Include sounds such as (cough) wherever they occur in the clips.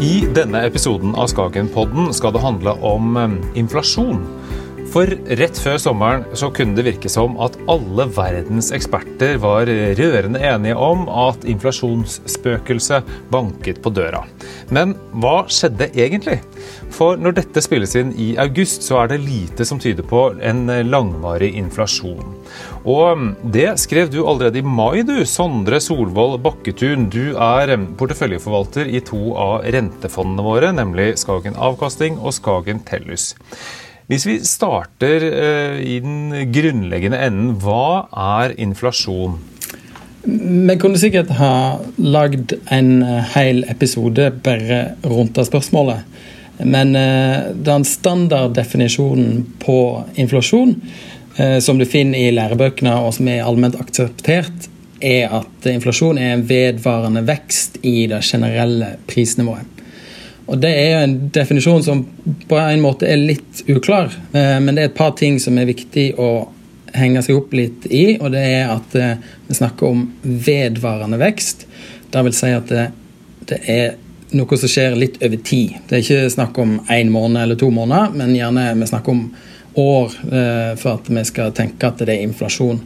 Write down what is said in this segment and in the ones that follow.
I denne episoden av Skagenpodden skal det handle om eh, inflasjon. For rett før sommeren så kunne det virke som at alle verdens eksperter var rørende enige om at inflasjonsspøkelset banket på døra. Men hva skjedde egentlig? For når dette spilles inn i august, så er det lite som tyder på en langvarig inflasjon. Og det skrev du allerede i mai, du, Sondre Solvold Bakketun. Du er porteføljeforvalter i to av rentefondene våre, nemlig Skagen Avkasting og Skagen Tellus. Hvis vi starter eh, i den grunnleggende enden, hva er inflasjon? Vi kunne sikkert ha lagd en eh, hel episode bare rundt det spørsmålet. Men eh, den standarddefinisjonen på inflasjon, som du finner i lærebøkene og som er allment akseptert, er at inflasjon er en vedvarende vekst i det generelle prisnivået. Og Det er jo en definisjon som på en måte er litt uklar, eh, men det er et par ting som er viktig å henge seg opp litt i. Og det er at eh, vi snakker om vedvarende vekst. Det vil si at det, det er noe som skjer litt over tid. Det er ikke snakk om én måned eller to måneder, men gjerne vi snakker om år eh, for at vi skal tenke at det er inflasjon.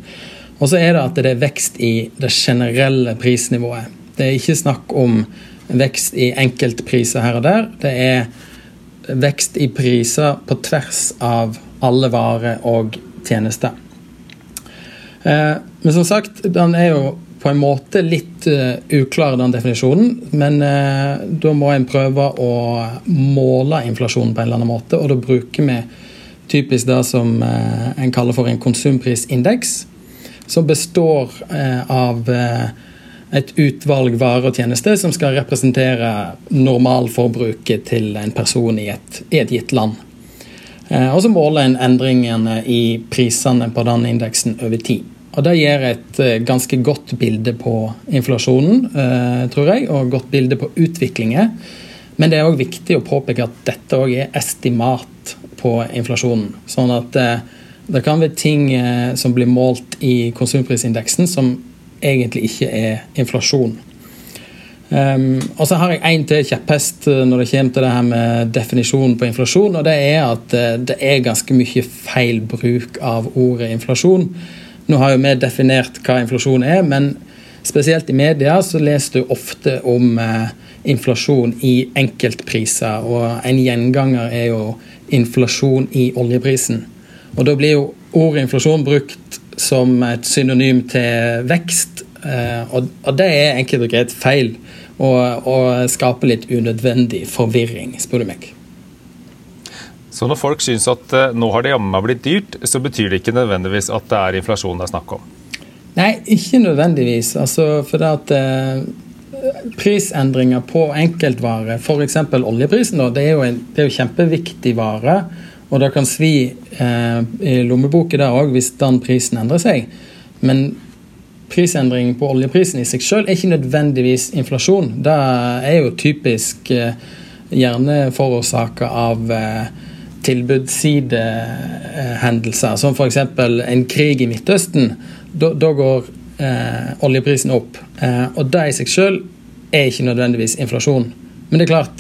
Og så er det at det er vekst i det generelle prisnivået. Det er ikke snakk om vekst i enkeltpriser her og der. Det er vekst i priser på tvers av alle varer og tjenester. Eh, men som sagt, den er jo på en måte litt uh, uklar, den definisjonen. Men uh, da må en prøve å måle inflasjonen på en eller annen måte. Og da bruker vi typisk det som en kaller for en konsumprisindeks. Som består av et utvalg varer og tjenester som skal representere normalforbruket til en person i et, i et gitt land. Eh, og så måler en endringene i prisene på den indeksen over tid. Og Det gir et eh, ganske godt bilde på inflasjonen, eh, tror jeg, og godt bilde på utviklinger. Men det er òg viktig å påpeke at dette òg er estimat på inflasjonen. Sånn at det kan være ting som blir målt i konsumprisindeksen som egentlig ikke er inflasjon. Um, og så har jeg én til kjepphest eh, når det kommer til det her med definisjonen på inflasjon. og Det er at eh, det er ganske mye feil bruk av ordet inflasjon. Nå har jo vi definert hva inflasjon er, men spesielt i media så leser du ofte om uh, inflasjon i enkeltpriser. Og en gjenganger er jo inflasjon i oljeprisen. Og da blir jo ordet inflasjon brukt som et synonym til vekst. Eh, og, det er enkelt og greit feil, og, og skaper litt unødvendig forvirring, spør du meg. Så når folk syns at eh, nå har det jammen meg blitt dyrt, så betyr det ikke nødvendigvis at det er inflasjon det er snakk om? Nei, ikke nødvendigvis. Altså, for det at eh, prisendringer på enkeltvarer, f.eks. oljeprisen, da, det, er en, det er jo kjempeviktig vare. Og det kan svi eh, i lommeboka der òg hvis den prisen endrer seg. Men prisendring på oljeprisen i seg sjøl er ikke nødvendigvis inflasjon. Det er jo typisk eh, gjerne forårsaka av eh, tilbudssidehendelser, som f.eks. en krig i Midtøsten. Da, da går eh, oljeprisen opp. Eh, og det i seg sjøl er ikke nødvendigvis inflasjon. Men det er klart,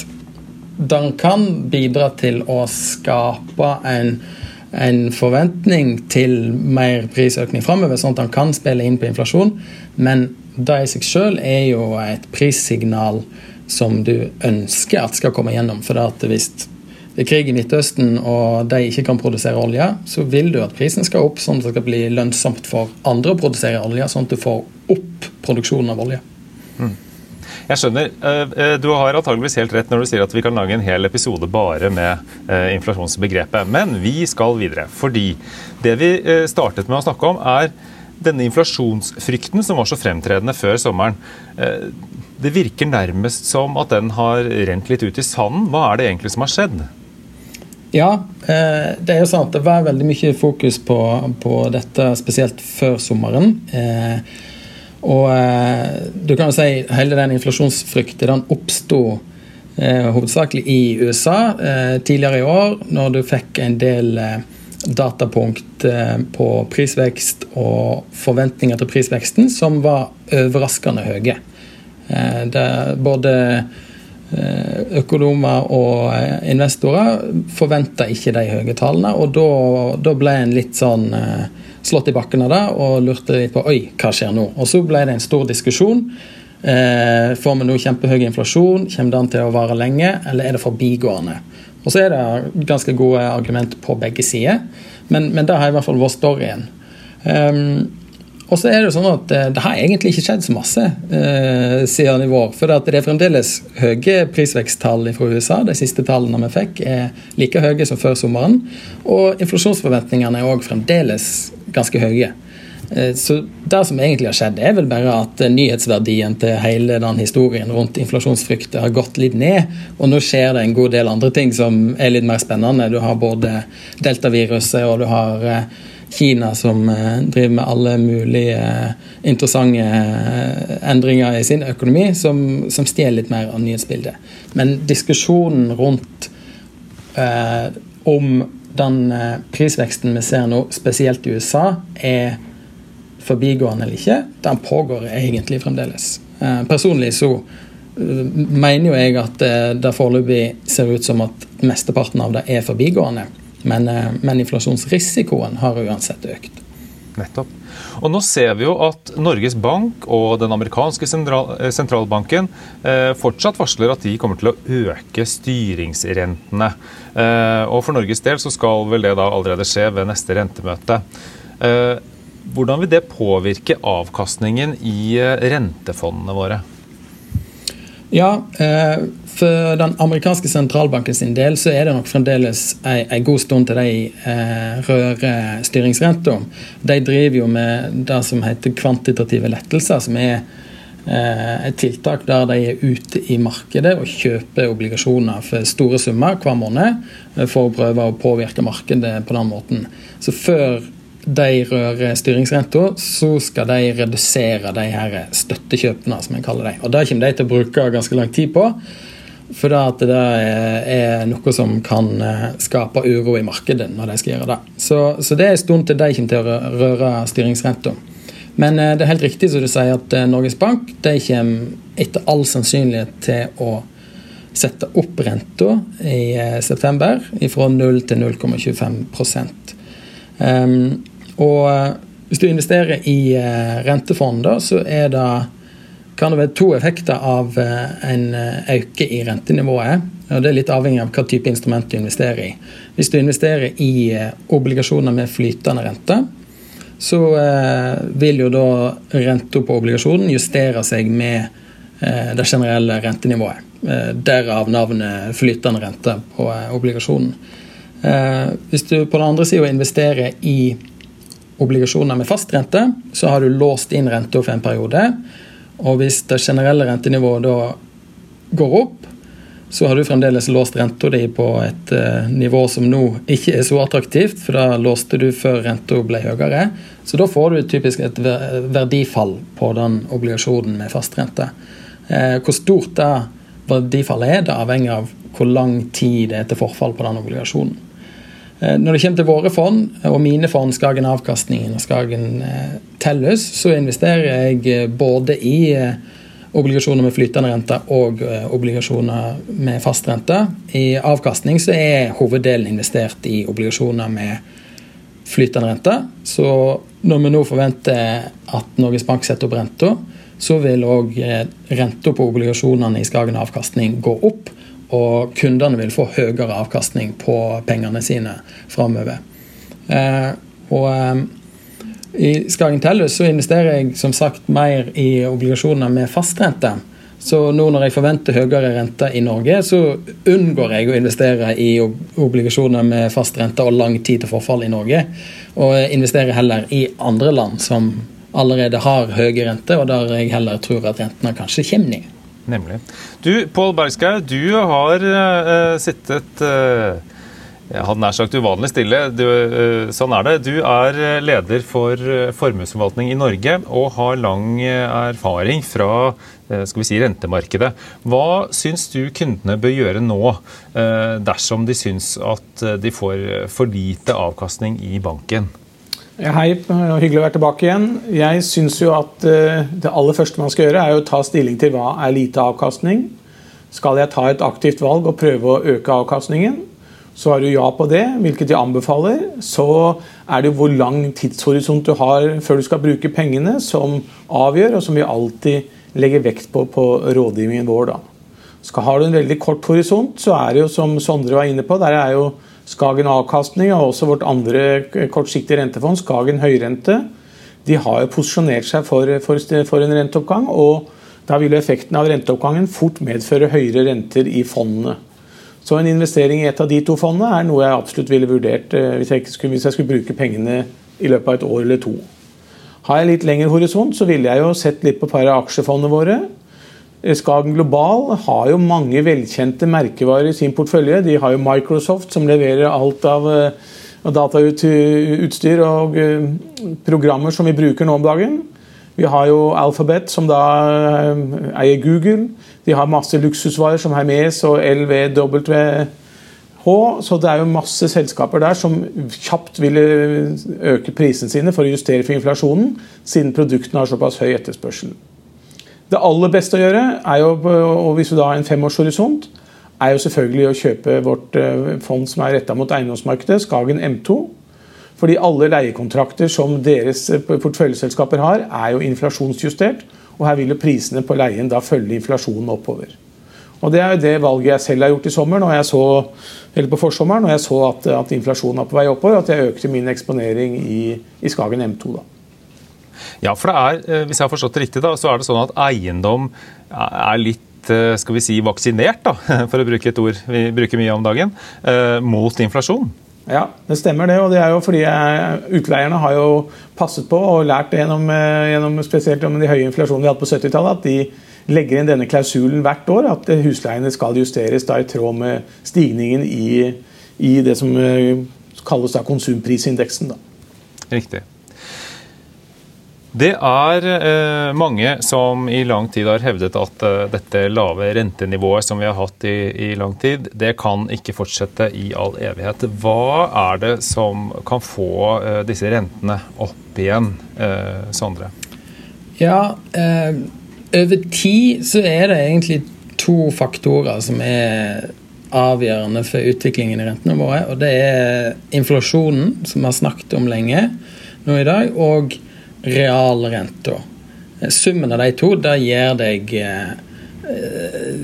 den kan bidra til å skape en, en forventning til mer prisøkning framover, sånn at den kan spille inn på inflasjon. Men det i seg sjøl er jo et prissignal som du ønsker at skal komme gjennom. For at hvis det er krig i Midtøsten og de ikke kan produsere olje, så vil du at prisen skal opp, sånn at det skal bli lønnsomt for andre å produsere olje, sånn at du får opp produksjonen av olje. Mm. Jeg skjønner. Eh, eh, du har antageligvis helt rett når du sier at vi kan lage en hel episode bare med eh, inflasjonsbegrepet. Men vi skal videre. Fordi det vi startet med å snakke om, er denne inflasjonsfrykten som var så fremtredende før sommeren. Det virker nærmest som at den har rent litt ut i sanden. Hva er det egentlig som har skjedd? Ja, det er jo sant. Det var veldig mye fokus på, på dette, spesielt før sommeren. Og du kan jo si hele den inflasjonsfrykten den oppsto eh, hovedsakelig i USA eh, tidligere i år, når du fikk en del eh, datapunkt eh, på prisvekst og forventninger til prisveksten som var overraskende høye. Eh, både økonomer og investorer forventa ikke de høye tallene, og da, da ble en litt sånn slått i bakken av det og lurte litt på oi, hva skjer nå? Og så ble det en stor diskusjon. Eh, får vi nå kjempehøy inflasjon? Kommer den til å vare lenge, eller er det forbigående? Og så er det ganske gode argumenter på begge sider, men, men det har i hvert fall vært storyen. Um, og så er det sånn at eh, det har egentlig ikke skjedd så masse eh, siden i vår. For det er fremdeles høye prisveksttall fra USA. De siste tallene vi fikk, er like høye som før sommeren. Og inflasjonsforventningene er òg fremdeles ganske høye. Eh, så det som egentlig har skjedd, er vel bare at nyhetsverdien til hele den historien rundt inflasjonsfrykt har gått litt ned. Og nå skjer det en god del andre ting som er litt mer spennende. Du har både deltaviruset og du har eh, Kina som eh, driver med alle mulige eh, interessante eh, endringer i sin økonomi, som, som stjeler litt mer av nyhetsbildet. Men diskusjonen rundt eh, om den prisveksten vi ser nå, spesielt i USA, er forbigående eller ikke, den pågår egentlig fremdeles. Eh, personlig så mener jo jeg at det foreløpig ser ut som at mesteparten av det er forbigående. Men, eh, men inflasjonsrisikoen har uansett økt. Nettopp. Og Nå ser vi jo at Norges Bank og den amerikanske sentral, sentralbanken eh, fortsatt varsler at de kommer til å øke styringsrentene. Eh, og For Norges del så skal vel det da allerede skje ved neste rentemøte. Eh, hvordan vil det påvirke avkastningen i eh, rentefondene våre? Ja, eh, for den amerikanske sentralbanken sin del så er det nok fremdeles en god stund til de eh, rører styringsrenta. De driver jo med det som heter kvantitative lettelser, som er eh, et tiltak der de er ute i markedet og kjøper obligasjoner for store summer hver måned for å prøve å påvirke markedet på den måten. Så før de rører styringsrenta, så skal de redusere de her støttekjøpene, som en kaller det. Og Det kommer de til å bruke ganske lang tid på. For det er noe som kan eh, skape uro i markedet når de skal gjøre det. Så, så det er en stund til de kommer til å røre styringsrenta. Men eh, det er helt riktig som du sier at eh, Norges Bank de kommer etter all sannsynlighet til å sette opp renta i september fra 0 til 0,25 um, og eh, hvis du investerer i rentefond, da, så er det, kan det være to effekter av eh, en økning i rentenivået. og Det er litt avhengig av hva type instrument du investerer i. Hvis du investerer i obligasjoner med flytende rente, så vil jo da renta på obligasjonen justere seg med det generelle rentenivået. Derav navnet flytende rente på obligasjonen. Hvis du på den andre sida investerer i obligasjoner med fast rente, så har du låst inn renta for en periode. Og hvis det generelle rentenivået da går opp, så har du fremdeles låst renta di på et uh, nivå som nå ikke er så attraktivt, for da låste du før renta ble høyere. Så da får du typisk et verdifall på den obligasjonen med fastrente. Uh, hvor stort det verdifallet er, det avhenger av hvor lang tid det er til forfall på den obligasjonen. Eh, når det kommer til våre fond, og mine fond, Skagen Avkastningen og Skagen eh, Tellus, så investerer jeg eh, både i obligasjoner med flytende rente og obligasjoner med fast rente. I avkastning så er hoveddelen investert i obligasjoner med flytende rente. Så når vi nå forventer at Norges Bank setter opp renta, så vil òg renta på obligasjonene i Skagen Avkastning gå opp og kundene vil få høyere avkastning på pengene sine framover. Eh, og eh, i Skagen Tellus så investerer jeg som sagt mer i obligasjoner med fastrente. Så nå når jeg forventer høyere rente i Norge, så unngår jeg å investere i obligasjoner med fast rente og lang tid til forfall i Norge. Og investerer heller i andre land som allerede har høye renter, og der jeg heller tror at rentene kanskje kommer ned. Nemlig. Du, Pål Bergskau, du har uh, sittet uh, jeg hadde nær sagt uvanlig stille. Du, uh, sånn er det. Du er leder for formuesforvaltning i Norge og har lang erfaring fra skal vi si, rentemarkedet. Hva syns du kundene bør gjøre nå, dersom de syns at de får for lite avkastning i banken? Hei, hyggelig å være tilbake igjen. Jeg syns jo at eh, det aller første man skal gjøre, er å ta stilling til hva er lite avkastning. Skal jeg ta et aktivt valg og prøve å øke avkastningen? Svarer du ja på det, hvilket jeg anbefaler, så er det hvor lang tidshorisont du har før du skal bruke pengene, som avgjør, og som vi alltid legger vekt på på rådgivningen vår. da. Skal Har du en veldig kort horisont, så er det jo som Sondre var inne på, der er jo Skagen avkastning og også vårt andre kortsiktige rentefond, Skagen høyrente, de har jo posisjonert seg for, for, for en renteoppgang. og da vil effekten av renteoppgangen fort medføre høyere renter i fondene. Så en investering i et av de to fondene er noe jeg absolutt ville vurdert eh, hvis jeg, skulle, hvis jeg skulle bruke pengene i løpet av et år eller to. Har jeg litt lengre horisont, så ville jeg jo sett litt på et par av aksjefondene våre. Eh, Skagen Global har jo mange velkjente merkevarer i sin portefølje. De har jo Microsoft, som leverer alt av eh, datautstyr og programmer som vi bruker nå om dagen. Vi har jo Alphabet, som da eier Google. De har masse luksusvarer som Hermes og LVWH. Så det er jo masse selskaper der som kjapt ville øke prisene sine for å justere for inflasjonen, siden produktene har såpass høy etterspørsel. Det aller beste å gjøre, jo, og hvis vi da har en femårshorisont, er jo selvfølgelig å kjøpe vårt eh, fond som er retta mot eiendomsmarkedet, Skagen M2. Fordi alle leiekontrakter som deres eh, porteføljeselskaper har, er jo inflasjonsjustert. Og her vil jo prisene på leien da følge inflasjonen oppover. Og Det er jo det valget jeg selv har gjort i sommer, når jeg så, eller på forsommeren, når jeg så at, at inflasjonen er på vei oppover, at jeg økte min eksponering i, i Skagen M2. da. Ja, for det er, eh, hvis jeg har forstått det riktig, da, så er det sånn at eiendom er litt eh, skal vi si, vaksinert, da, (laughs) for å bruke et ord vi bruker mye om dagen, eh, mot inflasjon? Ja, det stemmer det. Og det er jo fordi utleierne har jo passet på og lært det gjennom, gjennom spesielt om de høye inflasjonene vi hadde på 70-tallet, at de legger inn denne klausulen hvert år. At husleiene skal justeres da i tråd med stigningen i, i det som kalles da konsumprisindeksen. Da. Riktig. Det er eh, mange som i lang tid har hevdet at eh, dette lave rentenivået som vi har hatt i, i, lang tid, det kan ikke fortsette i all evighet. Hva er det som kan få eh, disse rentene opp igjen, eh, Sondre? Ja, eh, over tid så er det egentlig to faktorer som er avgjørende for utviklingen i rentene våre. Og det er inflasjonen, som vi har snakket om lenge nå i dag. og realrenta. Summen av de to da gir deg eh,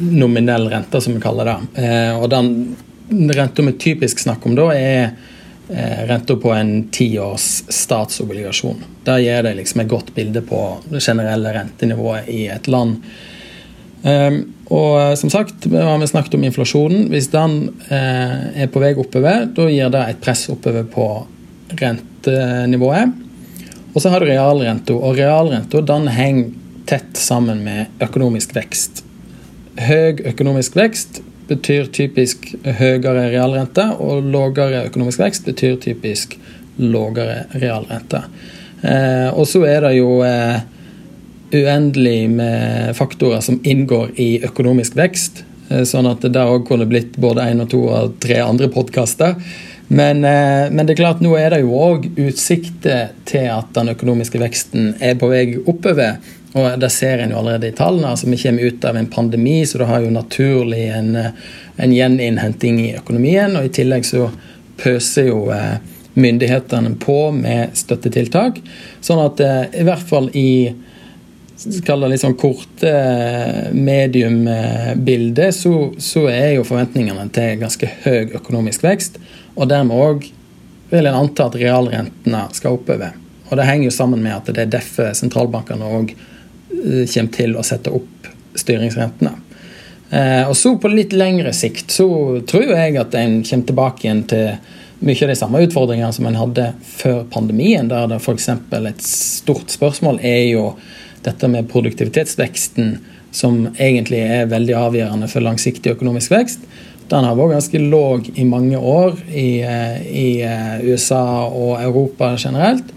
nominell rente, som vi kaller det. Eh, og den renta vi typisk snakker om da, er eh, renta på en tiårs statsobligasjon. Det gir deg liksom et godt bilde på det generelle rentenivået i et land. Og som sagt, vi har snakket om inflasjonen. Hvis den er på vei oppover, da gir det et press oppover på rentenivået. Og så har du realrenta, og realrenta henger tett sammen med økonomisk vekst. Høy økonomisk vekst betyr typisk høyere realrente, og lavere økonomisk vekst betyr typisk lavere realrente. Eh, og så er det jo eh, uendelig med faktorer som inngår i økonomisk vekst. Eh, sånn at det òg kunne blitt både én og to og tre andre podkaster. Men, eh, men, det er klart, nå er det jo òg utsikter til at den økonomiske veksten er på vei oppover. Og det ser en jo allerede i tallene. altså Vi kommer ut av en pandemi, så det har jo naturlig en, en gjeninnhenting i økonomien. Og i tillegg så pøser jo eh, myndighetene på med støttetiltak. Sånn at eh, i hvert fall i skal det liksom korte mediumbildet, så, så er jo forventningene til ganske høy økonomisk vekst. Og dermed òg vil en anta at realrentene skal oppover. Og det henger jo sammen med at det er derfor sentralbankene òg eh, kommer til å sette opp styringsrentene. Eh, og så på litt lengre sikt så tror jeg at en kommer tilbake igjen til mye av de samme utfordringene som en hadde før pandemien, der det f.eks. et stort spørsmål er jo dette med produktivitetsveksten, som egentlig er veldig avgjørende for langsiktig økonomisk vekst. Den har vært ganske låg i mange år i, eh, i eh, USA og Europa generelt.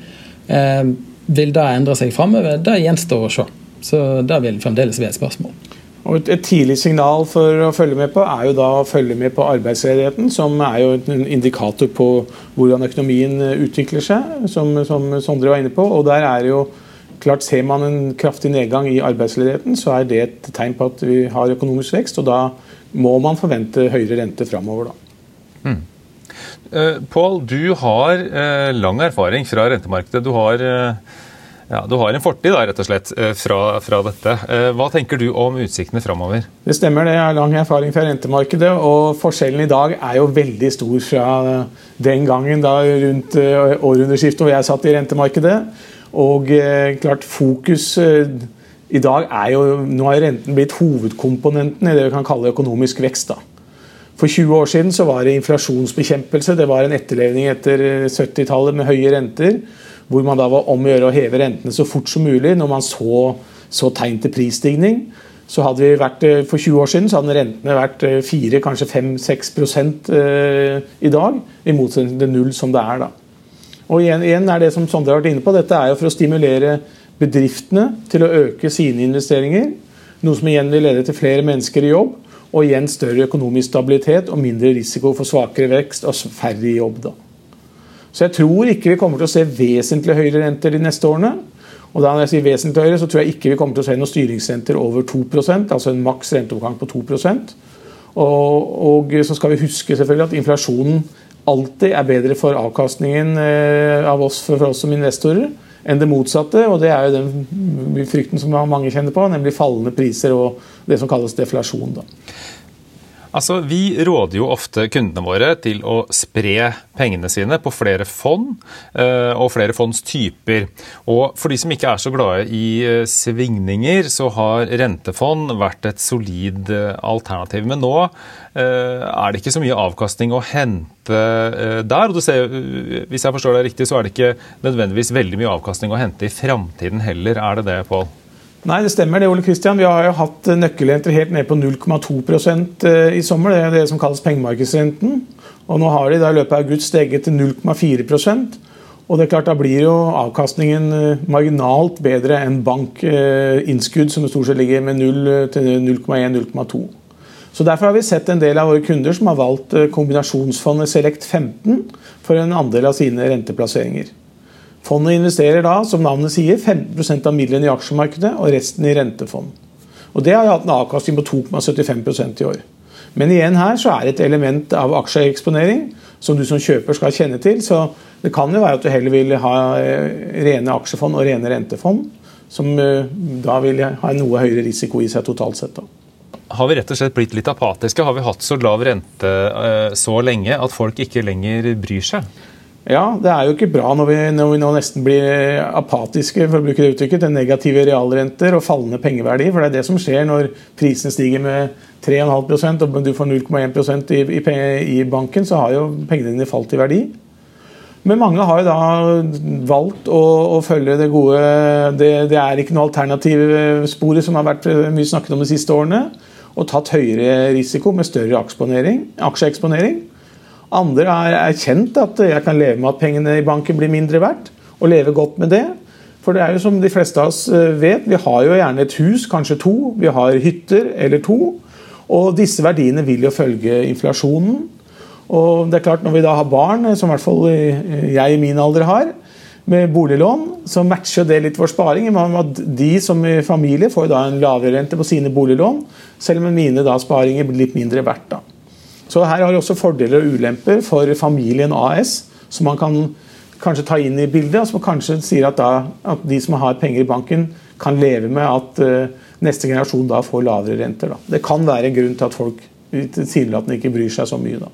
Eh, vil det endre seg framover? Det gjenstår å se. Så det vil fremdeles være et spørsmål. Og et, tidlig signal for å følge med på er jo da å følge med på arbeidsledigheten, som er jo en indikator på hvordan økonomien utvikler seg, som, som Sondre var inne på. Og der er jo klart Ser man en kraftig nedgang i arbeidsledigheten, så er det et tegn på at vi har økonomisk vekst. og Da må man forvente høyere rente framover. Mm. Uh, Pål, du har uh, lang erfaring fra rentemarkedet. Du har uh, ja, Du har en fortid da, rett og slett, fra, fra, dette. Hva tenker du om utsiktene framover? Det stemmer, det. Jeg har lang erfaring fra rentemarkedet. Og forskjellen i dag er jo veldig stor fra den gangen da rundt århundreskiftet hvor jeg satt i rentemarkedet. Og klart fokus i dag er jo Nå har renten blitt hovedkomponenten i det vi kan kalle økonomisk vekst. da. For 20 år siden så var det inflasjonsbekjempelse. Det var en etterlevning etter 70-tallet med høye renter hvor man da var om å gjøre å heve rentene så fort som mulig når man så, så tegn til prisstigning. Så hadde vi vært, eh, For 20 år siden så hadde rentene vært 4, eh, kanskje 5-6 eh, i dag, i motsetning til null som det er da. Og igjen, igjen, er det som Sondre har vært inne på, Dette er jo for å stimulere bedriftene til å øke sine investeringer. Noe som igjen vil lede til flere mennesker i jobb, og igjen større økonomisk stabilitet og mindre risiko for svakere vekst og færre i jobb. da. Så jeg tror ikke vi kommer til å se vesentlig høyere renter de neste årene. Og da når jeg sier vesentlig høyere, så tror jeg ikke vi kommer til å se noen styringsrenter over 2% altså en maks renteoppgang på 2 og, og så skal vi huske selvfølgelig at inflasjonen alltid er bedre for avkastningen eh, av oss for oss som investorer enn det motsatte. og Det er jo den frykten som mange kjenner på, nemlig fallende priser og det som kalles deflasjon. Da. Altså, Vi råder jo ofte kundene våre til å spre pengene sine på flere fond uh, og flere fondstyper. Og For de som ikke er så glade i uh, svingninger, så har rentefond vært et solid uh, alternativ. Men nå er det ikke så mye avkastning å hente der. og ser, Hvis jeg forstår deg riktig, så er det ikke nødvendigvis veldig mye avkastning å hente i framtiden heller. Er det det, Pål? Nei, det stemmer det, Ole Kristian. Vi har jo hatt nøkkelrenter helt ned på 0,2 eh, i sommer. Det er det som kalles pengemarkedsrenten. Og nå har de i løpet av august steget til 0,4% og det er klart Da blir jo avkastningen eh, marginalt bedre enn bankinnskudd, som stort sett ligger med 0 til 0,1-0,2. Så Derfor har vi sett en del av våre kunder som har valgt eh, kombinasjonsfondet Select 15 for en andel av sine renteplasseringer. Fondet investerer da, som navnet sier, 15% av midlene i aksjemarkedet og resten i rentefond. Og Det har hatt en avkastning på 2,75% i år. Men igjen her så er det et element av aksjeeksponering som du som kjøper skal kjenne til. Så det kan jo være at du heller vil ha eh, rene aksjefond og rene rentefond, som eh, da vil ha en noe høyere risiko i seg totalt sett. da. Har vi rett og slett blitt litt apatiske? Har vi hatt så lav rente eh, så lenge at folk ikke lenger bryr seg? Ja, det er jo ikke bra når vi, når vi, nå nesten blir apatiske for å bruke det uttrykket, til negative realrenter og fallende pengeverdi. For det er det som skjer når prisene stiger med 3,5% og du får 0,1 i, i, i banken, så har jo pengene dine falt i verdi. Men mange har jo da valgt å, å følge det gode det, det, er ikke noe alternativsporet som har vært mye snakket om de siste årene, og tatt høyere risiko med større aksjeeksponering. Andre har erkjent at jeg kan leve med at pengene i banken blir mindre verdt, og leve godt med det. For det er jo som de fleste av oss eh, vet, vi har jo gjerne et hus, kanskje to. Vi har hytter eller to. Og disse verdiene vil jo følge inflasjonen. Og det er klart Når vi da har barn, som i hvert fall jeg i min alder har, med boliglån, så matcher det litt vår sparing. De som familie får da en lavere rente på sine boliglån, selv om mine da sparinger blir litt mindre verdt. da. Så her har vi også fordeler og ulemper for familien AS, som man kan kanskje ta inn i bildet. og Som kanskje sier at, da, at de som har penger i banken, kan leve med at uh, neste generasjon da får lavere renter. Da. Det kan være en grunn til at folk tilsynelatende ikke bryr seg så mye. Da.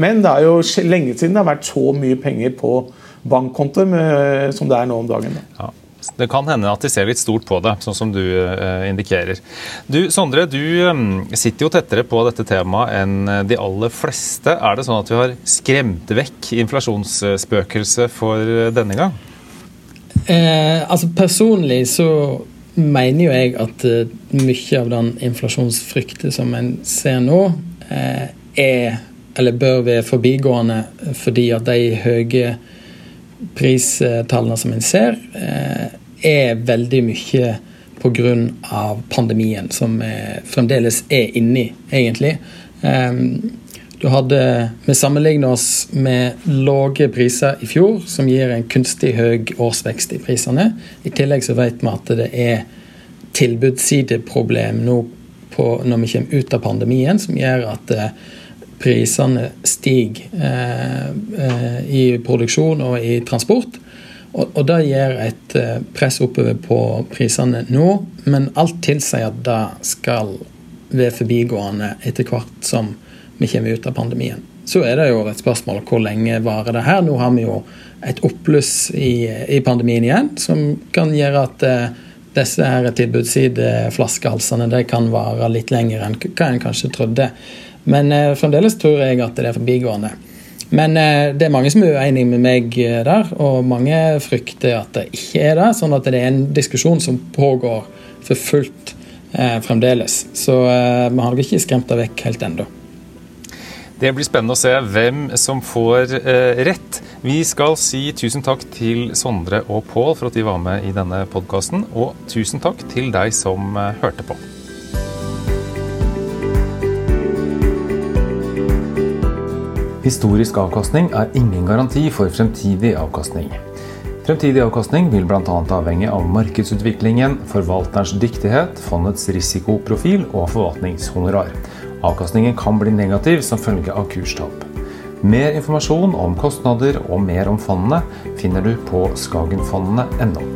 Men det er jo lenge siden det har vært så mye penger på bankkontoer som det er nå om dagen. Da. Ja. Det kan hende at de ser litt stort på det, sånn som du uh, indikerer. Du, Sondre, du um, sitter jo tettere på dette temaet enn de aller fleste. Er det sånn at vi har skremt vekk inflasjonsspøkelset for denne gang? Eh, altså Personlig så mener jo jeg at mye av den inflasjonsfrykten som en ser nå, eh, er eller bør være forbigående fordi at de høye pristallene som en ser, eh, er veldig mye pga. pandemien, som vi fremdeles er inni, egentlig. Ehm, Du hadde, Vi sammenligner oss med lave priser i fjor, som gir en kunstig høy årsvekst i prisene. I tillegg så vet vi at det er tilbudssideproblem nå på, når vi kommer ut av pandemien, som gjør at eh, prisene stiger eh, eh, i produksjon og i transport. Og, og det gir et eh, press oppover på prisene nå, men alt tilsier at det skal være forbigående etter hvert som vi kommer ut av pandemien. Så er det jo et spørsmål hvor lenge varer det her. Nå har vi jo et oppbluss i, i pandemien igjen, som kan gjøre at eh, disse her tilbudssideflaskehalsene de kan vare litt lenger enn hva en kanskje trodde. Men eh, fremdeles tror jeg at det er forbigående. Men eh, det er mange som er uenige med meg eh, der, og mange frykter at det ikke er det. Sånn at det er en diskusjon som pågår for fullt eh, fremdeles. Så eh, vi har nok ikke skremt det vekk helt ennå. Det blir spennende å se hvem som får eh, rett. Vi skal si tusen takk til Sondre og Pål for at de var med i denne podkasten, og tusen takk til deg som hørte på. Historisk avkastning er ingen garanti for fremtidig avkastning. Fremtidig avkastning vil bl.a. avhenge av markedsutviklingen, forvalterens dyktighet, fondets risikoprofil og forvaltningshonorar. Avkastningen kan bli negativ som følge av kurstap. Mer informasjon om kostnader og mer om fondene finner du på skagenfondene.no.